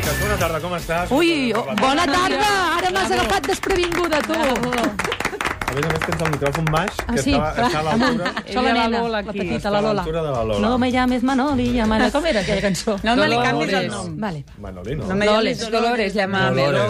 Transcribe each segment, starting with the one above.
Piques, bona tarda, com estàs? Ui, bona tarda! Ara m'has Bravo. agafat desprevinguda, tu! A més a més tens el micròfon baix, Ah, que sí? està, està a l'altura... Això la la nena, Lola, la aquí. petita, Està la a Lola. l'altura de la Lola. No me llames Manoli, llamada... Com era aquella cançó? No me li canvis el nom. Vale. Manoli, no? No me Dolores. llamis Dolores.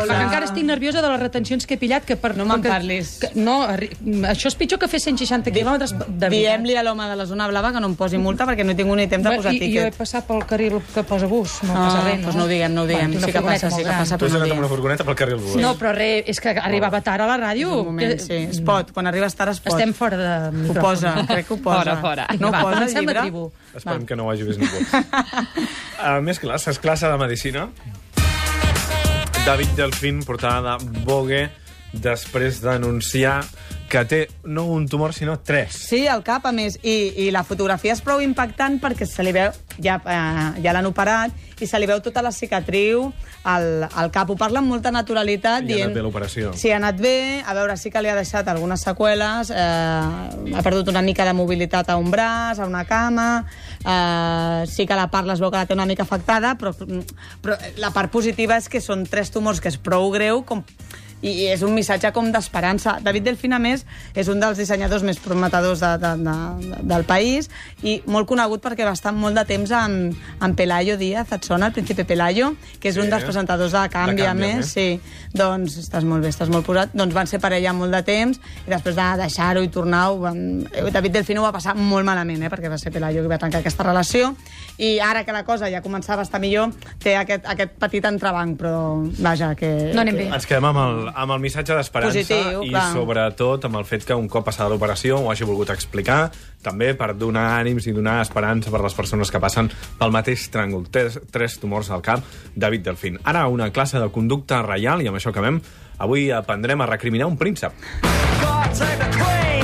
Lola. Perquè encara estic nerviosa de les retencions que he pillat, que per... No me'n parlis. Que, no, arri- això és pitjor que fer 160 quilòmetres de. Diem-li a l'home de la zona blava que no em posi multa perquè no he tingut ni temps de posar i, i jo he passat pel carril que posa bus, no, Ah, passa res, no? doncs no ho diguem, no ho diguem. Bueno, Sí que passa, sí que passa, Tu has anat amb una furgoneta pel carril bus. No, però res, és que arribava tard a la ràdio. Un moment, que- sí. Pot, quan arribes tard es pot. Estem fora de Ho micròfon. posa, crec que ho posa. Fora, fora. No ho Va, posa el llibre? tribu. Esperem que no ho hagi vist ningú. A més classes, classe de Medicina. David Delfín, portada de Vogue, després d'anunciar que té no un tumor, sinó tres. Sí, al cap, a més. I, I la fotografia és prou impactant perquè se li veu... Ja, eh, ja l'han operat i se li veu tota la cicatriu al, al cap. Ho parla amb molta naturalitat. I ha anat bé l'operació. Sí, ha anat bé. A veure, sí que li ha deixat algunes seqüeles. Eh, ha perdut una mica de mobilitat a un braç, a una cama. Eh, sí que la part es veu que la té una mica afectada, però, però la part positiva és que són tres tumors que és prou greu com i és un missatge com d'esperança. David Delfín, a més, és un dels dissenyadors més prometedors de, de, de, de, del país i molt conegut perquè va estar molt de temps amb, amb Pelayo Díaz, et sona, el príncipe Pelayo, que és Sí. un dels presentadors de Canvi, a més, més. sí. Doncs estàs molt bé, estàs molt posat. Doncs van ser parella molt de temps i després de deixar-ho i tornar ho van... eh, David Delfín ho va passar molt malament, eh, perquè va ser Pelayo qui va tancar aquesta relació i ara que la cosa ja començava a estar millor té aquest, aquest petit entrebanc, però vaja, que... No anem que- bé. Ens quedem amb el, amb el missatge d'esperança i clar. sobretot amb el fet que un cop passada l'operació ho hagi volgut explicar, també per donar ànims i donar esperança per les persones que passen pel mateix tràngol. Tres, tres tumors al cap, David Delfín. Ara una classe de conducta reial i amb això acabem. Avui aprendrem a recriminar un príncep. God save the Queen!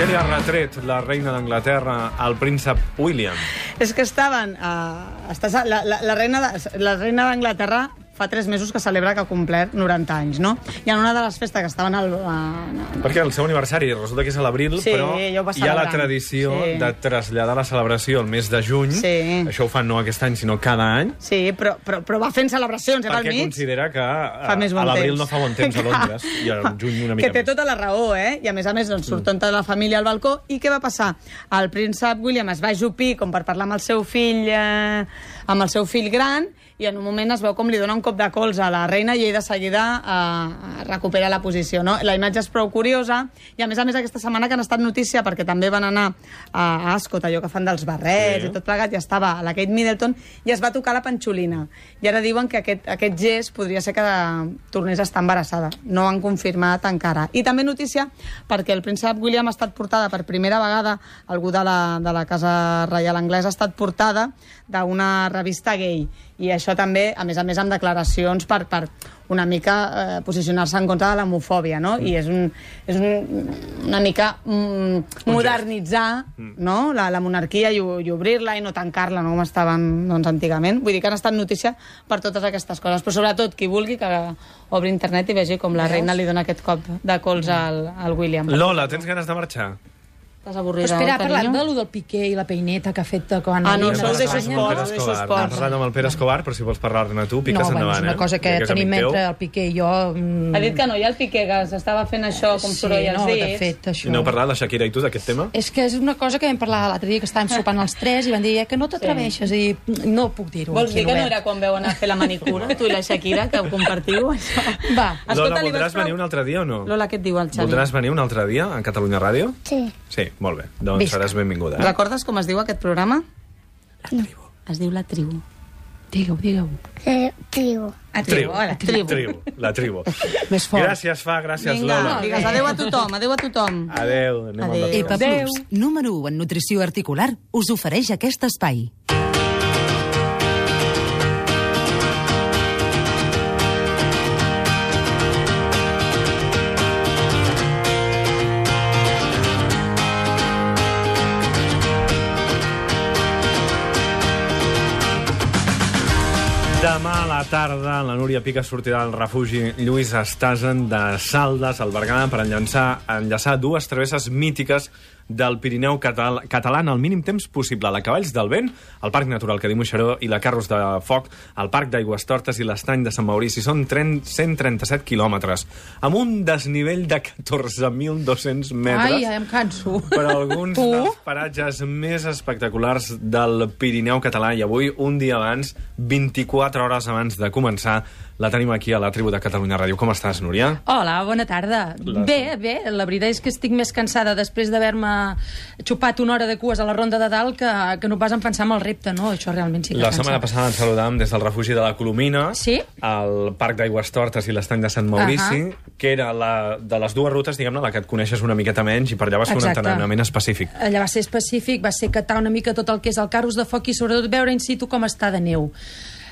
Què li ha retret la reina d'Anglaterra al príncep William? És que estaven... Uh, estàs, la, la, la reina d'Anglaterra fa tres mesos que celebra que ha complert 90 anys, no? I en una de les festes que estaven al... Uh, Perquè el seu aniversari resulta que és a l'abril, Sí, però hi ha la tradició Sí. de traslladar la celebració al mes de juny. Sí. Això ho fan no aquest any, sinó cada any. sí, però, però, però va fent celebracions, era al perquè mig. considera que a, bon a l'abril no fa bon temps a Londres i al juny una mica que té més. tota la raó, eh? I a més a més doncs, surt tota la família al balcó. I què va passar? El príncep William es va ajupir com per parlar amb el seu fill, eh, amb el seu fill gran, i en un moment es veu com li dona un cop de colze a la reina i ell de seguida eh, recupera la posició. No? La imatge és prou curiosa i a més a més aquesta setmana que han estat notícia perquè també van anar a Ascot, allò que fan dels barrets Sí. i tot plegat, i estava a la Kate Middleton i es va tocar la panxolina. I ara diuen que aquest, aquest gest podria ser que tornés a estar embarassada. No han confirmat encara. I també notícia perquè el príncep William ha estat portada per primera vegada, algú de la, de la Casa Reial Anglesa ha estat portada d'una revista gay. I això també, a més a més, amb declaracions per, per una mica eh, posicionar-se en contra de l'homofòbia, no? I és, un, és un, una mica mm, modernitzar no? la, la monarquia i, i obrir-la i no tancar-la, no com estaven doncs, antigament. Vull dir que han estat notícia per totes aquestes coses, però sobretot qui vulgui que obri internet i vegi com la reina li dona aquest cop de colze al, al William. Lola, tens ganes de marxar? Estàs Però avorrida, espera, ha parlat de lo del Piqué i la peineta que ha fet quan... Ah, no, això ho deixo esport. Pere deixo. N'has parlat amb el Pere Escobar, però si vols parlar-ne tu, piques no, endavant, és una eh? cosa que Ja és tenim amic teu. entre el Piqué i jo... mm, Ha dit que no, i el Piqué que s'estava fent això com sí, soroll als no, dits. de fet, això... I no heu parlat, la Shakira i tu, d'aquest tema? És que és una cosa que vam parlar l'altre dia, que estàvem sopant els tres i van dir eh, que no t'atreveixes, i no puc dir-ho. Vols dir que no era quan veu anar a fer la manicura, tu i la Shakira, que ho compartiu, això? Va. Lola, voldràs venir un altre dia o no? Lola, què et diu el Xavi? Voldràs venir un altre dia a Catalunya Ràdio? Sí. Sí, molt bé. Doncs Visca. seràs benvinguda. Eh? Recordes com es diu aquest programa? La tribu. Es diu La Tribu. Digue-ho, digue-ho. Eh, tribu. A Tribu. hola, tribu. tribu. La tribu. Més fort. Gràcies, fa, gràcies, Vinga, Lola. digues adéu a tothom, adéu a tothom. Adéu. Anem de EPA Plus, número 1 en nutrició articular, us ofereix aquest espai. Demà a la tarda, la Núria Pica sortirà al refugi Lluís Estasen de Saldes, al Berguedà, per enllaçar, enllaçar dues travesses mítiques del Pirineu català, català en el mínim temps possible. La Cavalls del Vent, el Parc Natural Cadí Moixeró i la Carros de Foc, el Parc d'Aigües Tortes i l'Estany de Sant Maurici. Són tren- 137 quilòmetres, amb un desnivell de 14.200 metres. Ai, em canso. per alguns Tu? dels paratges més espectaculars del Pirineu català i avui, un dia abans, 24 hores abans de començar, la tenim aquí a la tribu de Catalunya Ràdio. Com estàs, Núria? Hola, bona tarda. La- Bé, bé, la veritat és que estic més cansada després d'haver-me xupat una hora de cues a la ronda de dalt que, que no pas en pensar en el repte, no? Això realment sí que La cansa. setmana passada ens saludàvem des del refugi de la Colomina, Sí. al Parc d'Aigües Tortes i l'Estany de Sant Maurici, que era la, de les dues rutes, diguem-ne, la que et coneixes una miqueta menys i per allà vas fer un Exacte. entrenament específic. Allà va ser específic, va ser catar una mica tot el que és el carros de foc i sobretot veure in situ com està de neu.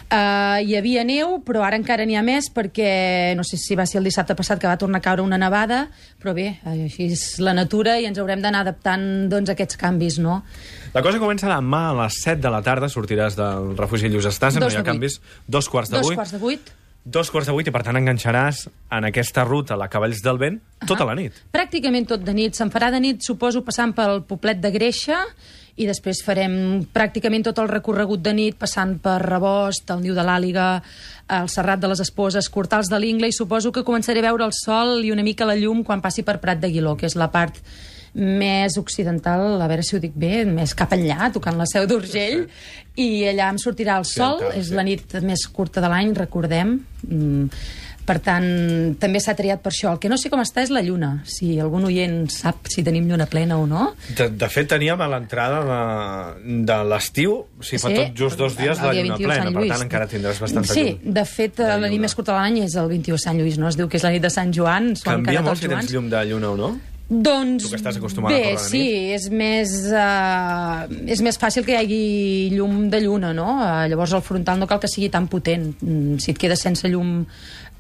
Uh, hi havia neu, però ara encara n'hi ha més perquè, no sé si va ser el dissabte passat que va tornar a caure una nevada, però bé, eh, així és la natura i ens haurem d'anar adaptant doncs, a aquests canvis, no? La cosa comença demà a les 7 de la tarda, sortiràs del refugi Lluís Estàs, no Dos hi ha canvis, dos quarts de Dos vuit. quarts de vuit. Dos quarts de vuit i, per tant, enganxaràs en aquesta ruta, la Cavalls del Vent, tota la nit. Pràcticament tot de nit. Se'n farà de nit, suposo, passant pel poblet de Greixa i després farem pràcticament tot el recorregut de nit, passant per Rebost, el Niu de l'Àliga, el Serrat de les Esposes, Cortals de l'Ingla, i suposo que començaré a veure el sol i una mica la llum quan passi per Prat de Guiló, que és la part més occidental, a veure si ho dic bé, més cap enllà, tocant la seu d'Urgell, i allà em sortirà el sol, Occidental, és sí. la nit més curta de l'any, recordem. Mm, per tant, també s'ha triat per això. El que no sé com està és la lluna. Si algun oient sap si tenim lluna plena o no. De, de fet, teníem a l'entrada de, de l'estiu, si fa Sí, tot just dos dies, el la lluna 21 plena. Per tant, encara tindràs bastanta Sí, llum. de fet, de la lluna. nit més curta de l'any és el 21 Sant Lluís, no? Es diu que és la nit de Sant Joan, Canvia molt si tens llum de lluna o no? Doncs Tu que estàs acostumada a bé, córrer de sí, és més, uh, és més fàcil que hi hagi llum de lluna, no? Uh, llavors el frontal no cal que sigui tan potent. Mm, si et quedes sense llum,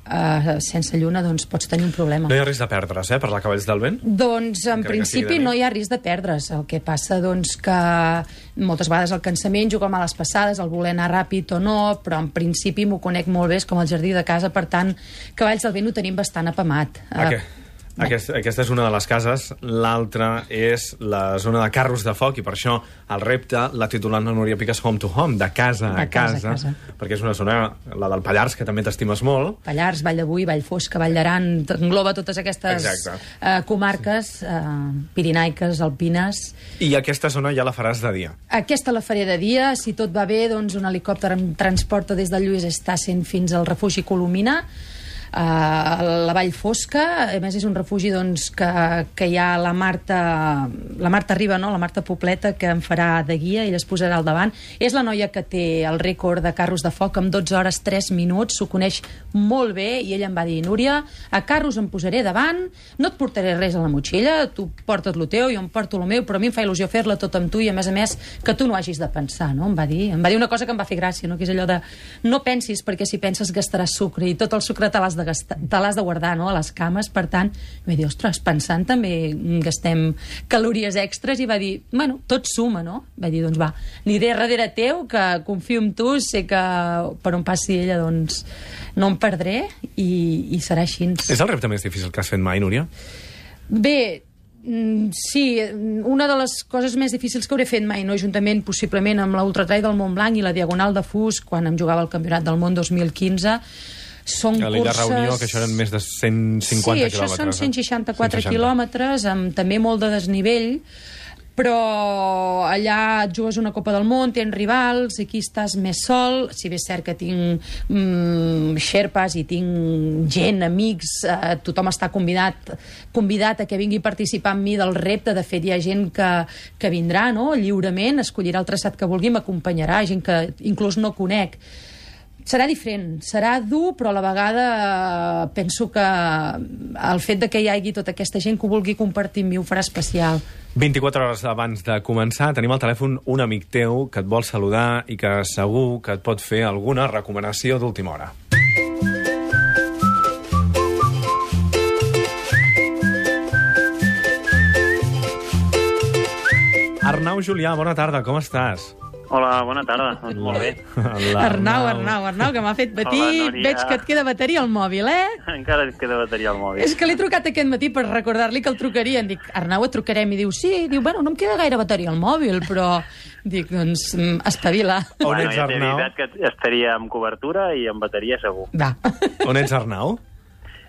uh, sense lluna, doncs pots tenir un problema. No hi ha risc de perdre's, eh, per la Cavalls del Vent? Doncs en Encara principi nit. no hi ha risc de perdre's. El que passa doncs que moltes vegades el cansament juga a les passades, el voler anar ràpid o no, però en principi m'ho conec molt bé, és com el jardí de casa, per tant, Cavalls del Vent ho tenim bastant apamat. Aqu Eh, Aquest, aquesta és una de les cases, l'altra és la zona de carros de foc i per això el repte l'ha titulat la Núria Piques Home to Home, de casa De a casa casa, perquè és una zona, la del Pallars, que també t'estimes molt, Pallars, Vall de Boí, Vall Fosca, Vall d'Aran, engloba totes aquestes Exacte. eh, comarques eh, pirinaiques, alpines. i aquesta zona ja la faràs de dia. Aquesta la faré de dia, si tot va bé, doncs un helicòpter em transporta des del Lluís Estassen fins al refugi Colomina, a la Vall Fosca, a més és un refugi doncs, que, que hi ha la Marta la Marta Riba, no? la Marta Pobleta que em farà de guia, ella es posarà al davant és la noia que té el rècord de carros de foc amb 12 hores 3 minuts s'ho coneix molt bé i ella em va dir Núria, a carros em posaré davant no et portaré res a la motxilla tu porta't lo teu, jo em porto lo meu però a mi em fa il·lusió fer-la tot amb tu i a més a més que tu no hagis de pensar, no? em va dir em va dir una cosa que em va fer gràcia, no? que és allò de no pensis perquè si penses gastaràs sucre i tot el sucre te l'has de, gastar, te l'has de guardar no? a les cames, per tant vaig dir, ostres, pensant també gastem calories extres i va dir, bueno, tot suma, no? Va dir, doncs va, aniré darrere teu, que confio en tu, sé que per on passi ella, doncs no em perdré i, i serà així. És el repte més difícil que has fet mai, Núria? Bé, mm, sí, una de les coses més difícils que hauré fet mai, no, juntament possiblement amb l'Ultratrail del Montblanc i la Diagonal de Fus, quan em jugava el Campionat del Món 2015, són A l'illa curses... Reunió, que això eren més de 150 sí, quilòmetres. això són eh? 164 160. quilòmetres, amb també molt de desnivell, però allà et jugues una Copa del Món, tens rivals, aquí estàs més sol, si bé és cert que tinc mm, xerpes i tinc gent, amics, eh, tothom està convidat, convidat a que vingui a participar amb mi del repte, de fet hi ha gent que, que vindrà no? lliurement, escollirà el traçat que vulgui, m'acompanyarà, gent que inclús no conec, serà diferent, serà dur, però a la vegada eh, penso que el fet de que hi hagi tota aquesta gent que ho vulgui compartir amb mi ho farà especial. 24 hores abans de començar tenim al telèfon un amic teu que et vol saludar i que segur que et pot fer alguna recomanació d'última hora. Arnau Julià, bona tarda, com estàs? Hola, bona tarda. Doncs molt bé. Arnau, Arnau, Arnau, que m'ha fet patir. Hola, Núria. Veig que et queda bateria al mòbil, eh? Encara et queda bateria al mòbil. És que l'he trucat aquest matí per recordar-li que el trucaria. Em dic, Arnau, et trucarem. I diu, sí. Diu, bueno, no em queda gaire bateria al mòbil, però... Dic, doncs, mm, espavila. On bueno, ets, ja t'he Arnau? avisat que estaria amb cobertura i amb bateria segur. Va. On ets, Arnau?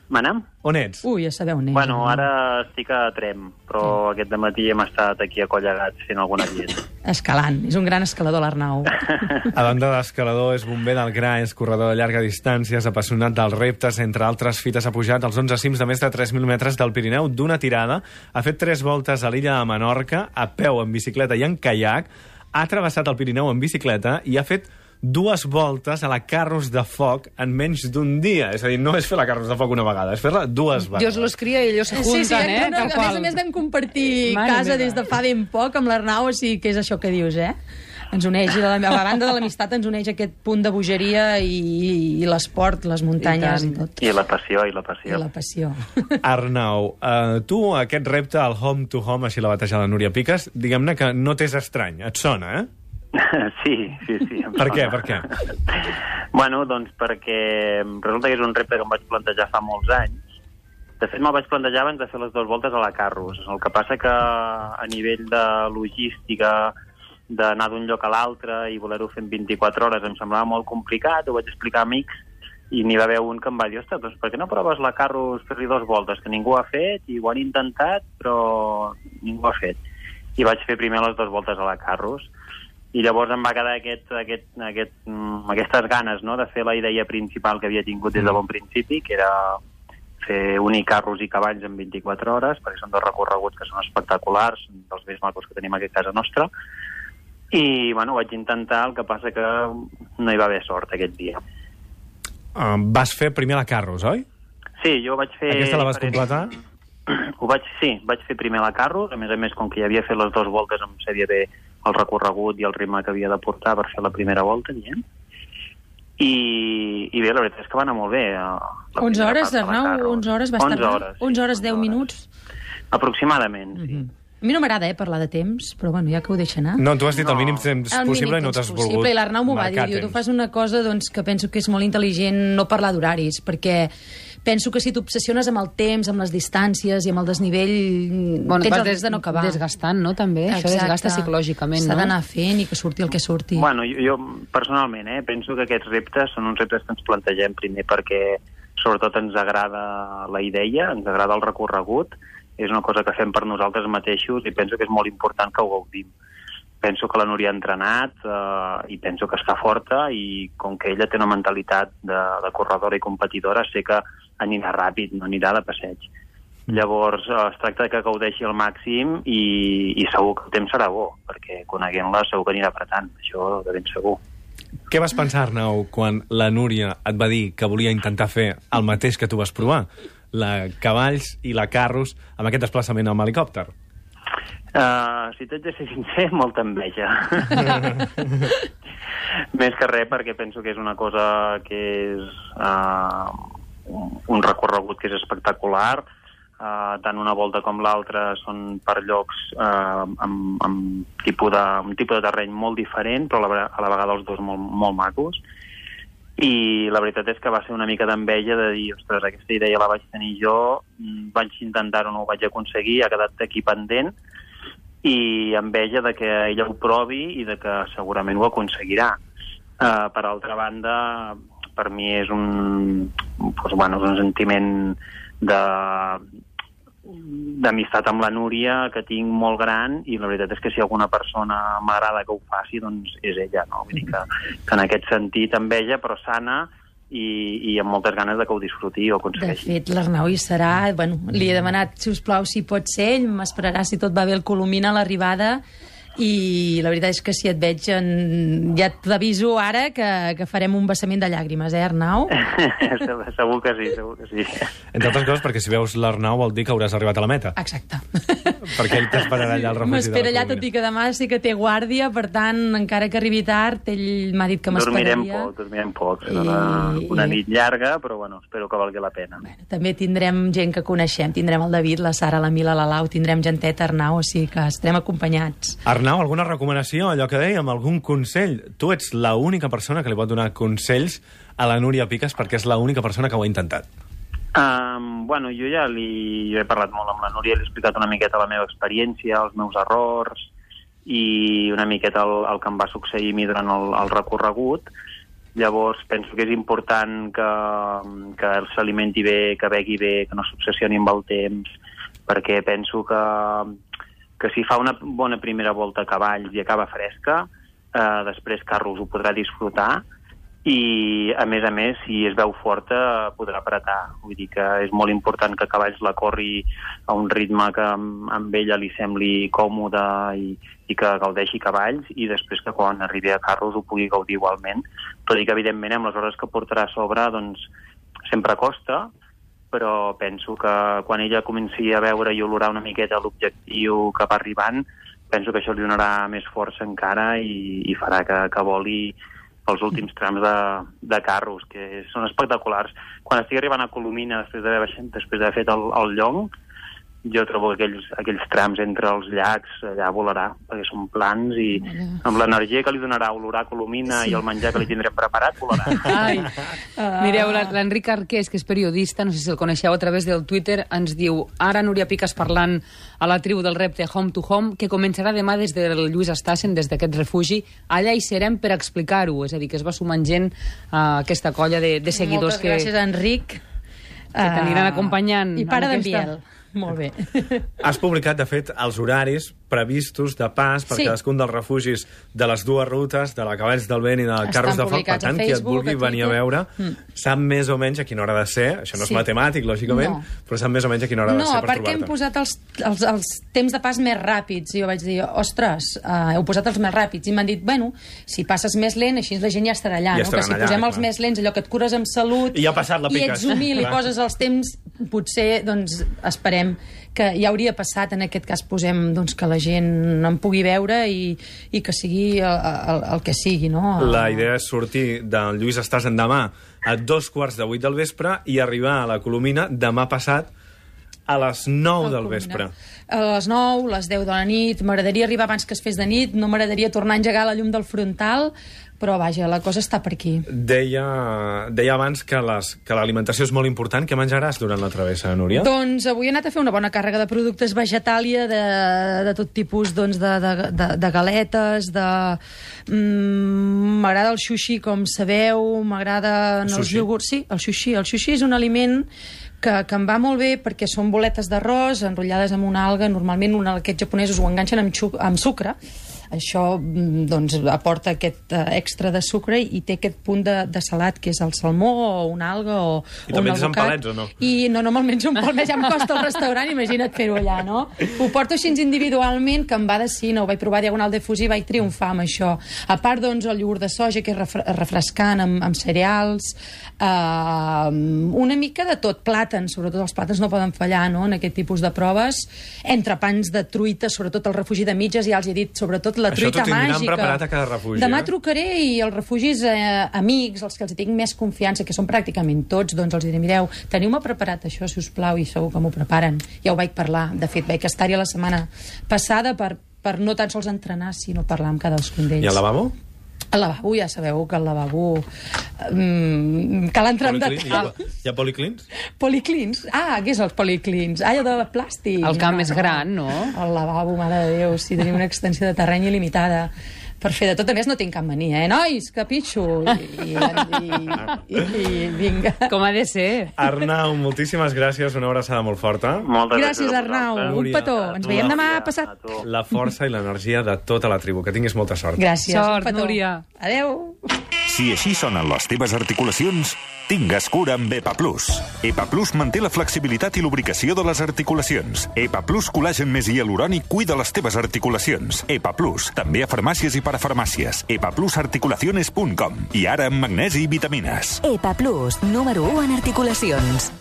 Manam? On ets? Ui, ja sabeu on és. Bueno, Arnau. ara estic a Trem, però aquest matí hem estat aquí a Collegats fent alguna dieta. Escalant. És un gran escalador, l'Arnau. A banda d'escalador, és bomber del Gra, és corredor de llarga distància, és apassionat dels reptes, entre altres fites ha pujat als 11 cims de més de 3.000 metres del Pirineu d'una tirada, ha fet tres voltes a l'illa de Menorca, a peu, en bicicleta i en caiac, ha travessat el Pirineu en bicicleta i ha fet dues voltes a la Carros de Foc en menys d'un dia. És a dir, no és fer la Carros de Foc una vegada, és fer-la dues vegades. Dios los cría i ellos se juntan, Sí, sí, eh? no, no, a més qual. a més vam compartir Mare casa meva. des de fa ben poc amb l'Arnau, o sigui que és això que dius, eh? Ens uneix, a la, a la banda de l'amistat ens uneix aquest punt de bogeria i, i l'esport, les muntanyes i, I tot. I la passió, i la I passió. la passió. Arnau, uh, tu aquest repte al Home to Home, així la bateja la Núria Piques, diguem-ne que no t'és estrany, et sona, eh? Sí, sí, sí. Per què, per què? Bueno, doncs perquè resulta que és un repte que em vaig plantejar fa molts anys. De fet, me'l vaig plantejar abans de fer les dues voltes a la Carros. El que passa que a nivell de logística, d'anar d'un lloc a l'altre i voler-ho fer en 24 hores em semblava molt complicat, ho vaig explicar a amics i n'hi va haver un que em va dir, ostres, doncs per què no proves la Carros fer-li dues voltes, que ningú ha fet i ho han intentat, però ningú ho ha fet. I vaig fer primer les dues voltes a la Carros i llavors em va quedar aquest, aquest, aquest, mm, aquestes ganes no? de fer la idea principal que havia tingut des de bon principi, que era fer unir carros i cavalls en 24 hores, perquè són dos recorreguts que són espectaculars, dels més macos que tenim aquí a casa nostra, i bueno, vaig intentar, el que passa que no hi va haver sort aquest dia. Uh, vas fer primer la Carros, oi? Sí, jo vaig fer... Aquesta la vas diferents- completar? Ho vaig, sí, vaig fer primer la Carros, a més a més, com que ja havia fet les dues voltes, em sabia bé el recorregut i el ritme que havia de portar per fer la primera volta, diguem. I, I bé, la veritat és que va anar molt bé. eh, la 11 primera hores, Arnau? Carros. 11 hores va estar 11 bé? hores, sí, 11 hores, 10 11 minuts? Aproximadament, sí. Mhm. A mi no m'agrada, eh, parlar de temps, però bueno, ja que ho deixa anar. No, tu has dit el No. mínim temps El possible mínim i no t'has volgut I l'Arnau m'ho va dir, diu, tu fas una cosa doncs, que penso que és molt intel·ligent no parlar d'horaris, perquè penso que si t'obsessiones amb el temps, amb les distàncies i amb el desnivell, Bueno, tens el risc de no acabar. desgastant, no, també? Això desgasta psicològicament, S'ha no? d'anar fent i que surti el que surti. Bueno, jo, jo personalment eh, penso que aquests reptes són uns reptes que ens plantegem primer perquè sobretot ens agrada la idea, ens agrada el recorregut, és una cosa que fem per nosaltres mateixos i penso que és molt important que ho gaudim. Penso que la Núria ha entrenat eh, i penso que està forta i com que ella té una mentalitat de, de corredora i competidora, sé que anirà ràpid, no anirà de passeig. Llavors, eh, es tracta de que gaudeixi al màxim i, i segur que el temps serà bo, perquè coneguent-la segur que anirà apretant, això de ben segur. Què vas pensar, Arnau, quan la Núria et va dir que volia intentar fer el mateix que tu vas provar? La cavalls i la carros amb aquest desplaçament amb helicòpter. Uh, si t'haig de ser sincer, molta enveja. Més que res perquè penso que és una cosa que és uh, un recorregut que és espectacular, uh, tant una volta com l'altra són per llocs uh, amb, amb tipus de, un tipus de terreny molt diferent, però a la, a la vegada els dos molt, molt macos. I la veritat és que va ser una mica d'enveja de dir, ostres, aquesta idea la vaig tenir jo, mm, vaig intentar-ho, no ho vaig aconseguir, ha quedat aquí pendent, i enveja de que ella ho provi i de que segurament ho aconseguirà. Uh, per altra banda, per mi és un, doncs, bueno, és un sentiment de d'amistat amb la Núria que tinc molt gran i la veritat és que si alguna persona m'agrada que ho faci doncs és ella, no? Vull dir que, que en aquest sentit enveja però sana i, i amb moltes ganes de que ho disfruti i ho De aconsegueixi. fet, l'Arnau hi serà. Bueno, li he demanat, si us plau, si pot ser. Ell m'esperarà, si tot va bé, el Colomina a l'arribada. I la veritat és que si et veig, en... ja t'aviso ara que, que farem un vessament de llàgrimes, eh, Arnau? segur, que sí, segur que sí. Entre altres coses, perquè si veus l'Arnau vol dir que hauràs arribat a la meta. Exacte. Perquè ell t'esperarà allà al refugi M'espera allà, tot i que demà sí que té guàrdia, per tant, encara que arribi tard, ell m'ha dit que Dormirem m'esperaria. poc, dormirem poc. Serà una, I- una nit llarga, però bueno, espero que valgui la pena. També tindrem gent que coneixem, tindrem el David, la Sara, la Mila, la Lau, tindrem genteta, Arnau, o sigui que estarem acompanyats. Arnau, alguna recomanació? Allò que dèiem, algun consell? Tu ets l'única persona que li pot donar consells a la Núria Piques perquè és l'única persona que ho ha intentat. Um, bueno, jo ja li jo he parlat molt amb la Núria, li he explicat una miqueta la meva experiència, els meus errors i una miqueta el, el que em va succeir a mi durant el, el recorregut. Llavors, penso que és important que, que s'alimenti bé, que begui bé, que no s'obsessioni amb el temps, perquè penso que, que si fa una bona primera volta a cavalls i acaba fresca, eh, després Carlos ho podrà disfrutar i, a més a més, si es veu forta, podrà apretar. Vull dir que és molt important que Cavalls la corri a un ritme que amb, ella li sembli còmode i, i que gaudeixi Cavalls i després que quan arribi a Carros ho pugui gaudir igualment. Tot i que, evidentment, amb les hores que portarà a sobre, doncs, sempre costa, però penso que quan ella comenci a veure i olorar una miqueta l'objectiu que va arribant, penso que això li donarà més força encara i, i farà que, que voli els últims trams de, de carros, que són espectaculars. Quan estigui arribant a Colomina, després d'haver baixat- després d'haver fet el, el llong, jo trobo que aquells, aquells trams entre els llacs allà volarà, perquè són plans i amb l'energia que li donarà olorar Colomina sí. i el menjar que li tindrem preparat, volarà. Ai. Mireu, la- l'Enric Arqués, que és periodista, no sé si el coneixeu a través del Twitter, ens diu ara Núria Piques parlant a la tribu del repte Home to Home, que començarà demà des del Lluís Estassen, des d'aquest refugi. Allà hi serem per explicar-ho, és a dir, que es va sumant gent a aquesta colla de, de seguidors Moltes que... gràcies, Enric. Que t'aniran acompanyant I para en d'en aquesta- Biel. Molt bé. Has publicat, de fet, els horaris previstos de pas per Sí. cadascun dels refugis de les dues rutes, de la Cavalls del Vent i de Estan Carros de Foc. Per tant, qui et vulgui a venir a veure Mm. sap més o menys a quina hora ha de ser. Això no és Sí. matemàtic, lògicament, No. però sap més o menys a quina hora ha de No, ser per perquè hem trobar-te. posat els, els, els temps de pas més ràpids. I jo vaig dir, ostres, uh, heu posat els més ràpids. I m'han dit, bueno, si passes més lent, així la gent ja estarà allà, Ja no? Que si allà, posem els clar. més lents, allò que et cures amb salut... I ja ha passat la I piques. ets humil i Clar. Els temps, potser, doncs, esperem que ja hauria passat, en aquest cas posem doncs, que la gent en pugui veure i, i que sigui el, el, el que sigui, no? La idea és sortir del Lluís Estàs demà a dos quarts de vuit del vespre i arribar a la Colomina demà passat a les 9 del vespre. A les 9, les 10 de la nit, m'agradaria arribar abans que es fes de nit, no m'agradaria tornar a engegar la llum del frontal, però vaja, la cosa està per aquí. Deia, deia abans que l'alimentació és molt important. Què menjaràs durant la travessa, Núria? Doncs avui he anat a fer una bona càrrega de productes vegetàlia, de, de tot tipus doncs, de, de, de, de galetes, de... Mm, m'agrada el sushi, com sabeu, m'agrada els Sushi? iogurts... Sí, el sushi. El sushi és un aliment que, que em va molt bé perquè són boletes d'arròs enrotllades amb una alga. Normalment un, aquests japonesos ho enganxen amb, amb sucre. Això mm, doncs, aporta aquest uh, extra de sucre i té aquest punt de, de salat, que és el salmó o una alga o, I o un alvocat. palets, o no? I no, no me'l menjo un pal més, ja em costa el restaurant, imagina't fer-ho allà, no? Ho porto així individualment, que em va de cine, ho vaig provar Diagonal de Fusí i vaig triomfar amb això. A part, doncs, el iogurt de soja, que és refre refrescant, amb, amb cereals, eh, una mica de tot, plàtans, sobretot els plàtans no poden fallar, no?, en aquest tipus de proves, entrepans de truita, sobretot el refugi de mitges, ja els he dit, sobretot la Això t'ho truita tindran màgica. preparat a cada refugi, Demà eh? trucaré i els refugis eh, amics, els que els tinc més confiança, que són pràcticament tots, doncs els diré, mireu, teniu-me preparat això, si us plau, i segur que m'ho preparen. Ja ho vaig parlar. De fet, vaig estar-hi la setmana passada per, per no tan sols entrenar, sinó parlar amb cadascun d'ells. I al lavabo? Al lavabo, ja sabeu que al lavabo... Mm, cal entrar en Policlins? Hi ha, detall. hi ha policlins? Policlins? Ah, què és els policlins? Ah, allò de plàstic. El camp és gran, no? El lavabo, mare de Déu, si tenim una extensió de terreny il·limitada per fer de tot. A més, no tinc cap mania, eh, nois? Capitxo! I, i, i, i vinga. Com ha de ser. Arnau, moltíssimes gràcies, una abraçada molt forta. Moltes Gràcies, Arnau. Un petó. Ens veiem demà passat. La força i l'energia de tota la tribu. Que tinguis molta sort. Gràcies. Sort, un petó. Núria. Adeu. Si així sonen les teves articulacions, tingues cura amb EPA Plus. EPA Plus manté la flexibilitat i lubricació de les articulacions. EPA Plus col·lagen més hialurònic cuida les teves articulacions. EPA Plus, també a farmàcies i parafarmàcies. epaplusarticulaciones.com. I ara amb magnesi i vitamines. EPA Plus, número 1 en articulacions.